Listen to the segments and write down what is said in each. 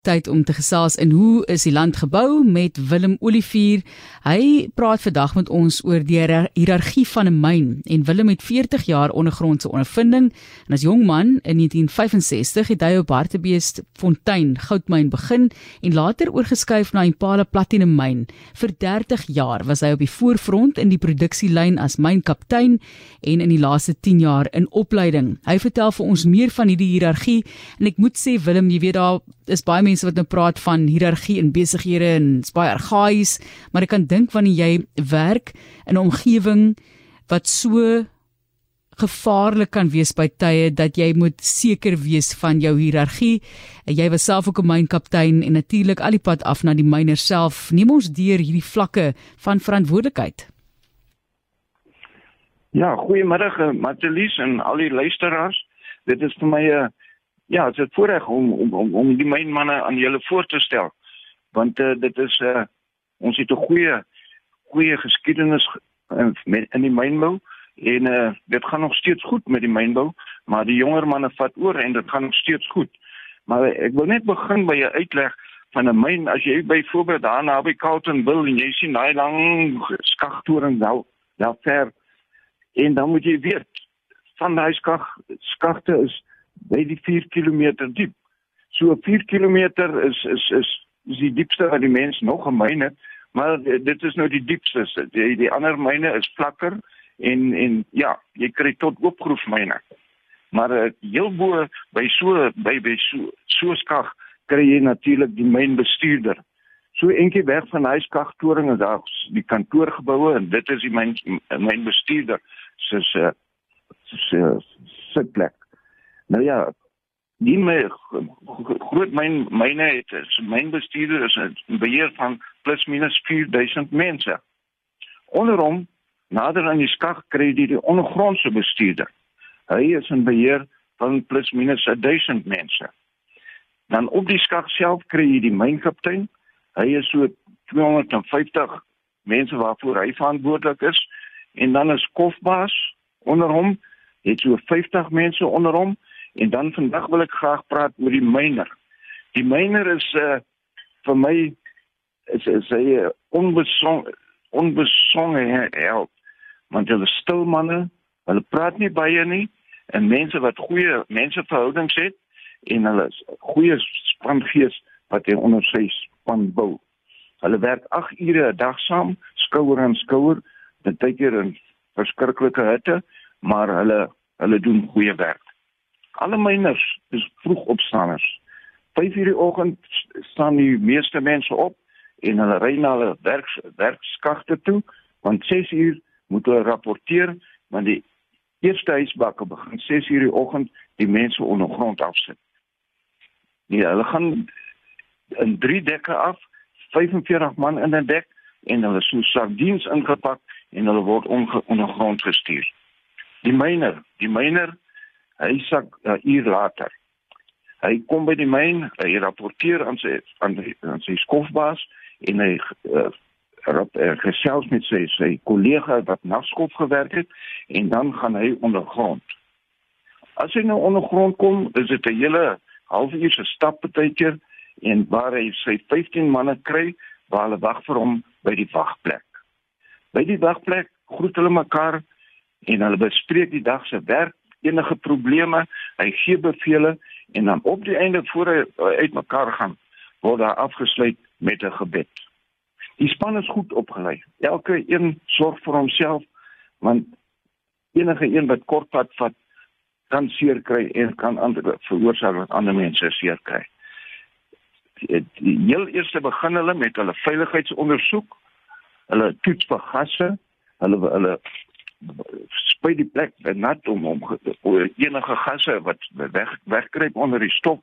tyd om te gesels en hoe is die land gebou met Willem Olivier. Hy praat vandag met ons oor die hiërargie van 'n myn en Willem het 40 jaar ondergrondse ondervinding en as jong man in 1965 het hy op Hartbeest Fontein goudmyn begin en later oorgeskuif na Impala Platinum myn. Vir 30 jaar was hy op die voorfront in die produksielyn as mynkaptein en in die laaste 10 jaar in opleiding. Hy vertel vir ons meer van hierdie hiërargie en ek moet sê Willem, jy weet daar is baie mense wat nou praat van hiërargie in besighede en dit's baie argaïs, maar ek kan dink wanneer jy werk in 'n omgewing wat so gevaarlik kan wees by tye dat jy moet seker wees van jou hiërargie. Jy was self ook 'n mynkaptein en natuurlik al die pad af na die myner self. Neem ons deur hierdie vlakke van verantwoordelikheid. Ja, goeiemiddag Matelies en al die luisteraars. Dit is vir my 'n ja, dit is 'n voorreg om om om om die mynmanne aan julle voor te stel. Want uh, dit is uh ons het 'n goeie goeie geskiedenis in, in die mynbou en uh dit gaan nog steeds goed met die mynbou, maar die jonger manne vat oor en dit gaan nog steeds goed. Maar ek wil net begin by 'n uitleg van 'n myn as jy byvoorbeeld daar naby Carlton wil en jy sien daai lang skagtoring nou, daar ver en dan moet jy weet van daai skag skagte is by die 4 km diep. So 4 km is is is is die diepste wat die mens nog gemyn het, maar dit is nou die diepste. Die, die ander myne is vlakker en en ja, jy kry tot oopgroefmyne. Maar uh, heel bo by so by by so so skag kry jy natuurlik die mynbestuurder. So eentjie weg van hy skagtoring is daar die kantoorgeboue en dit is die myn mynbestuurder se se se sitplek. Nou ja, die my groot myn myne het is myn bestuurder is 'n beheer van plus minus 4000 mense. Onder hom nader aan die skag kry jy die ondergrondse bestuurder. Hy is 'n beheer van plus minus 1000 mense. Dan op die skag self kry jy die mynkaptein. Hy is so 250 mense waarvoor hy verantwoordelik is en dan is kofbaas onder hom het so 50 mense onder hom En dan vandag wil ek graag praat oor die myner. Die myner is uh, vir my is is hy onbesong onbesonge help. Want hulle stil manne, hulle praat nie baie nie en mense wat goeie menseverhoudings het en hulle goeie spangees wat hy onder sy span bou. Hulle werk 8 ure 'n dag saam, skouer aan skouer, dit tyker in verskriklike hitte, maar hulle hulle doen goeie werk. Alle myners is vroegopstanders. 5:00 die oggend staan die meeste mense op en hulle ry na hulle werk werkskagte toe, want 6:00 moet hulle rapporteer, want die eerste huisbakke begin 6:00 die oggend die mense ondergrond afsit. Nee, hulle gaan in drie dekke af, 45 man in 'n dek en hulle so sardiens ingepak en hulle word ondergrond gestuur. Die myner, die myner hy sak 'n uh, uur later. Hy kom by die myn, hy rapporteer aan sy aan, aan sy skofbaas en hy uh, rap uh, gesels met sy sy kollega wat nagskof gewerk het en dan gaan hy ondergrond. As hy nou ondergrond kom, is dit 'n hele halfuur se stap partykeer en waar hy sy 15 manne kry waar hulle wag vir hom by die wagplek. By die wagplek groet hulle mekaar en hulle bespreek die dag se werk enige probleme, hy gee bevele en dan op die einde voor hy uitmekaar gaan, word daar afgesluit met 'n gebed. Die span is goed opgelei. Elke een sorg vir homself want enige een wat kortpad vat kan seer kry en kan ander veroorsaak dat ander mense seer kry. Die, die heel eerste begin hulle met hulle veiligheidsondersoek. Hulle toets vir gasse. Hulle hulle spuit die plek nat om om enige gasse wat weg wegkruip onder die stof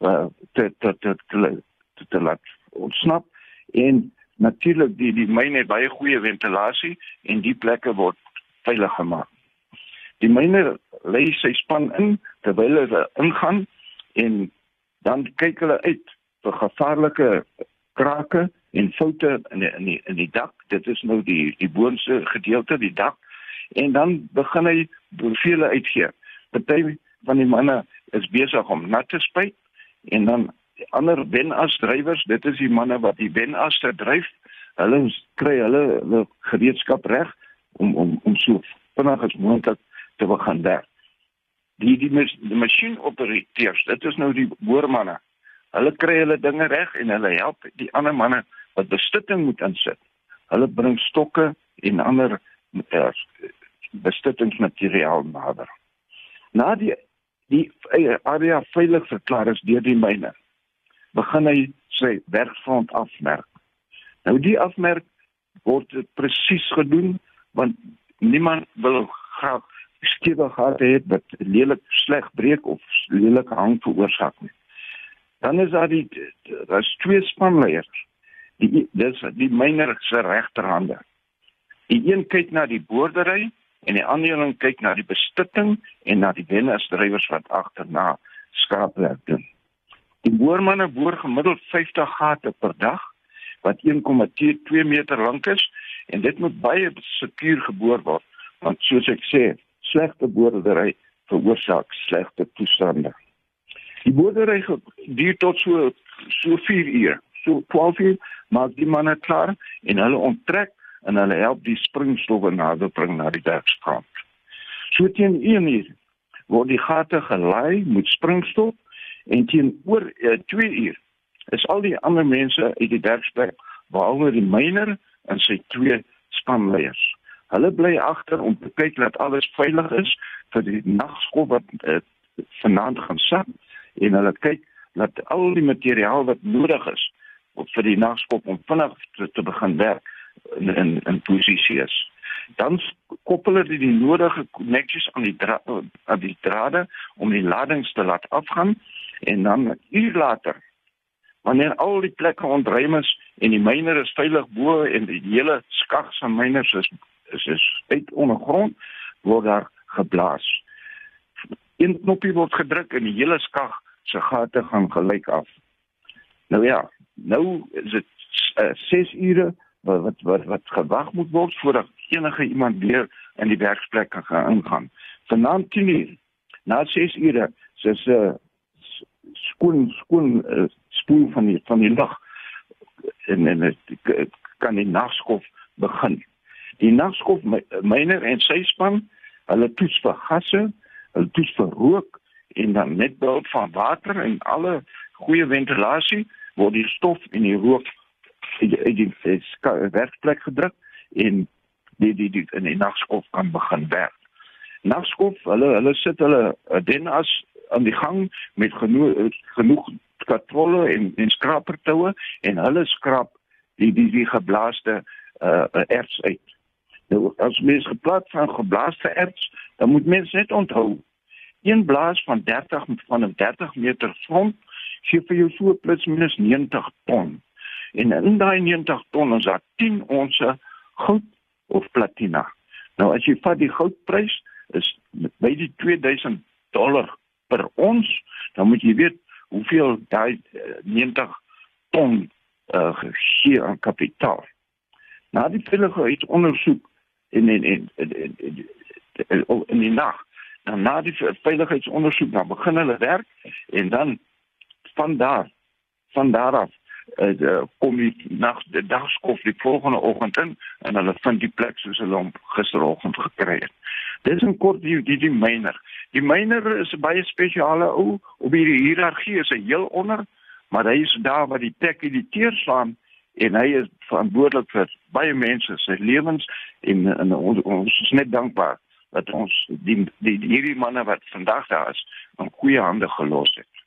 uh, te, te te te te te laat ontsnap en natuurlik die die myne het baie goeie ventilasie en die plekke word veilig gemaak. Die myne lê sy span in terwyl hulle ingaan en dan kyk hulle uit vir gevaarlike krake en foute in die, in die in die dak. Dit is nou die die boonste gedeelte, die dak en dan begin hy bevele uitgee. Party van die manne is besig om nat te spuit en dan ander benas drywers, dit is die manne wat die benas dryf. Hulle kry hulle, hulle gereedskap reg om om om so vinnig as moontlik te begin werk. Die die, die masjienoperateurs, dit is nou die boormanne. Hulle kry hulle dinge reg en hulle help die ander manne wat bestitting moet insit. Hulle bring stokke en ander uh, bestittingsmateriaal nader. Na die die area veilig verklaar is deur die myne, begin hy sy werkfront afmerk. Nou die afmerk word presies gedoen want niemand wil graag skiewe gehad het wat lelik sleg breek of lelik hang veroorsaak nie. Dan is daar die daar's twee spanleiers. Die dis die myner se regterhande. Die een kyk na die boerdery en die een kyk na die bestitting en na die wennersdrywers wat agterna skaapwerk doen. Die boormanne boor gemiddeld 50 gate per dag wat 1,2 meter lank is en dit moet baie sekuur geboor word want soos ek sê, slegte boerdery veroorsaak slegte toestande. Die boerdery duur tot so so 4 ure. So 12 uur maak die manne klaar en hulle onttrek en hulle help die springstowwe nader bring na die werkskant. So teen 1 uur word die gate gelaai met springstof en teen oor 2 uh, uur is al die ander mense uit die werksplek behalwe die myner en sy twee spanleiers. Hulle bly agter om te kyk dat alles veilig is vir die nagskof wat uh, vanaand gaan sit en hulle kyk dat al die materiaal wat nodig is vir die nagskof om vinnig te, te begin werk in in, in posisie is. Dan koppel hulle die nodige koneksies aan die dra aan die drade om die ladings te laat afgaan en dan 'n uur later wanneer al die plekke ontruim is en die myner is veilig bo en die hele skag se myners is is is uit ondergrond word daar geblaas. Een knoppie word gedruk en die hele skag se gate gaan gelyk af. Nou ja, nou is dit 6 uh, ure wat wat wat, wat gewag moet word voordat enige iemand weer in die werksplek kan gaan ingaan. Vanaand 10 uur na 6 ure is 'n uh, skoon skoon uh, spoel van die van die lug en en het kan die nagskof begin. Die nagskof myner en sy span, hulle toets vir gasse, hulle toets vir rook en dan net behulp van water en alle goeie ventilasie word die stof en die rook uit die werkplek gedruk en die die die in die nagskof kan begin werk. Nagskof, hulle hulle sit hulle eh, den as aan die gang met genoeg genoeg katrolle en en skrapertoue en hulle skrap die die die geblaaste uh erts uit. Nou as mens geplaas van geblaaste erts, dan moet mens net onthou een blaas van 30 van 'n 30 meter front gee vir jou so plus minus 90 ton. En in daai 90 ton is daar 10 onsse goud of platina. Nou as jy vat die goudprys is by die 2000 dollar per ons, dan moet jy weet hoeveel daai 90 eh, ton uh, gegee aan kapitaal. Na die veiligheidsondersoek in in in in, in, in, in die nag, dan na die veiligheidsondersoek dan begin hulle werk en dan van daar van daar af uh, kom die nag die dagskof die volgende oggend in en hulle vind die plek soos hulle hom gisteroggend gekry het. Dis 'n kort die die, die myner. Die myner is 'n baie spesiale ou op hierdie hiërargie is hy heel onder, maar hy is daar waar die tek die teer slaan en hy is verantwoordelik vir baie mense se lewens en, en ons, ons is net dankbaar dat ons die, die, die hierdie manne wat vandag daar is, in goeie hande gelos het.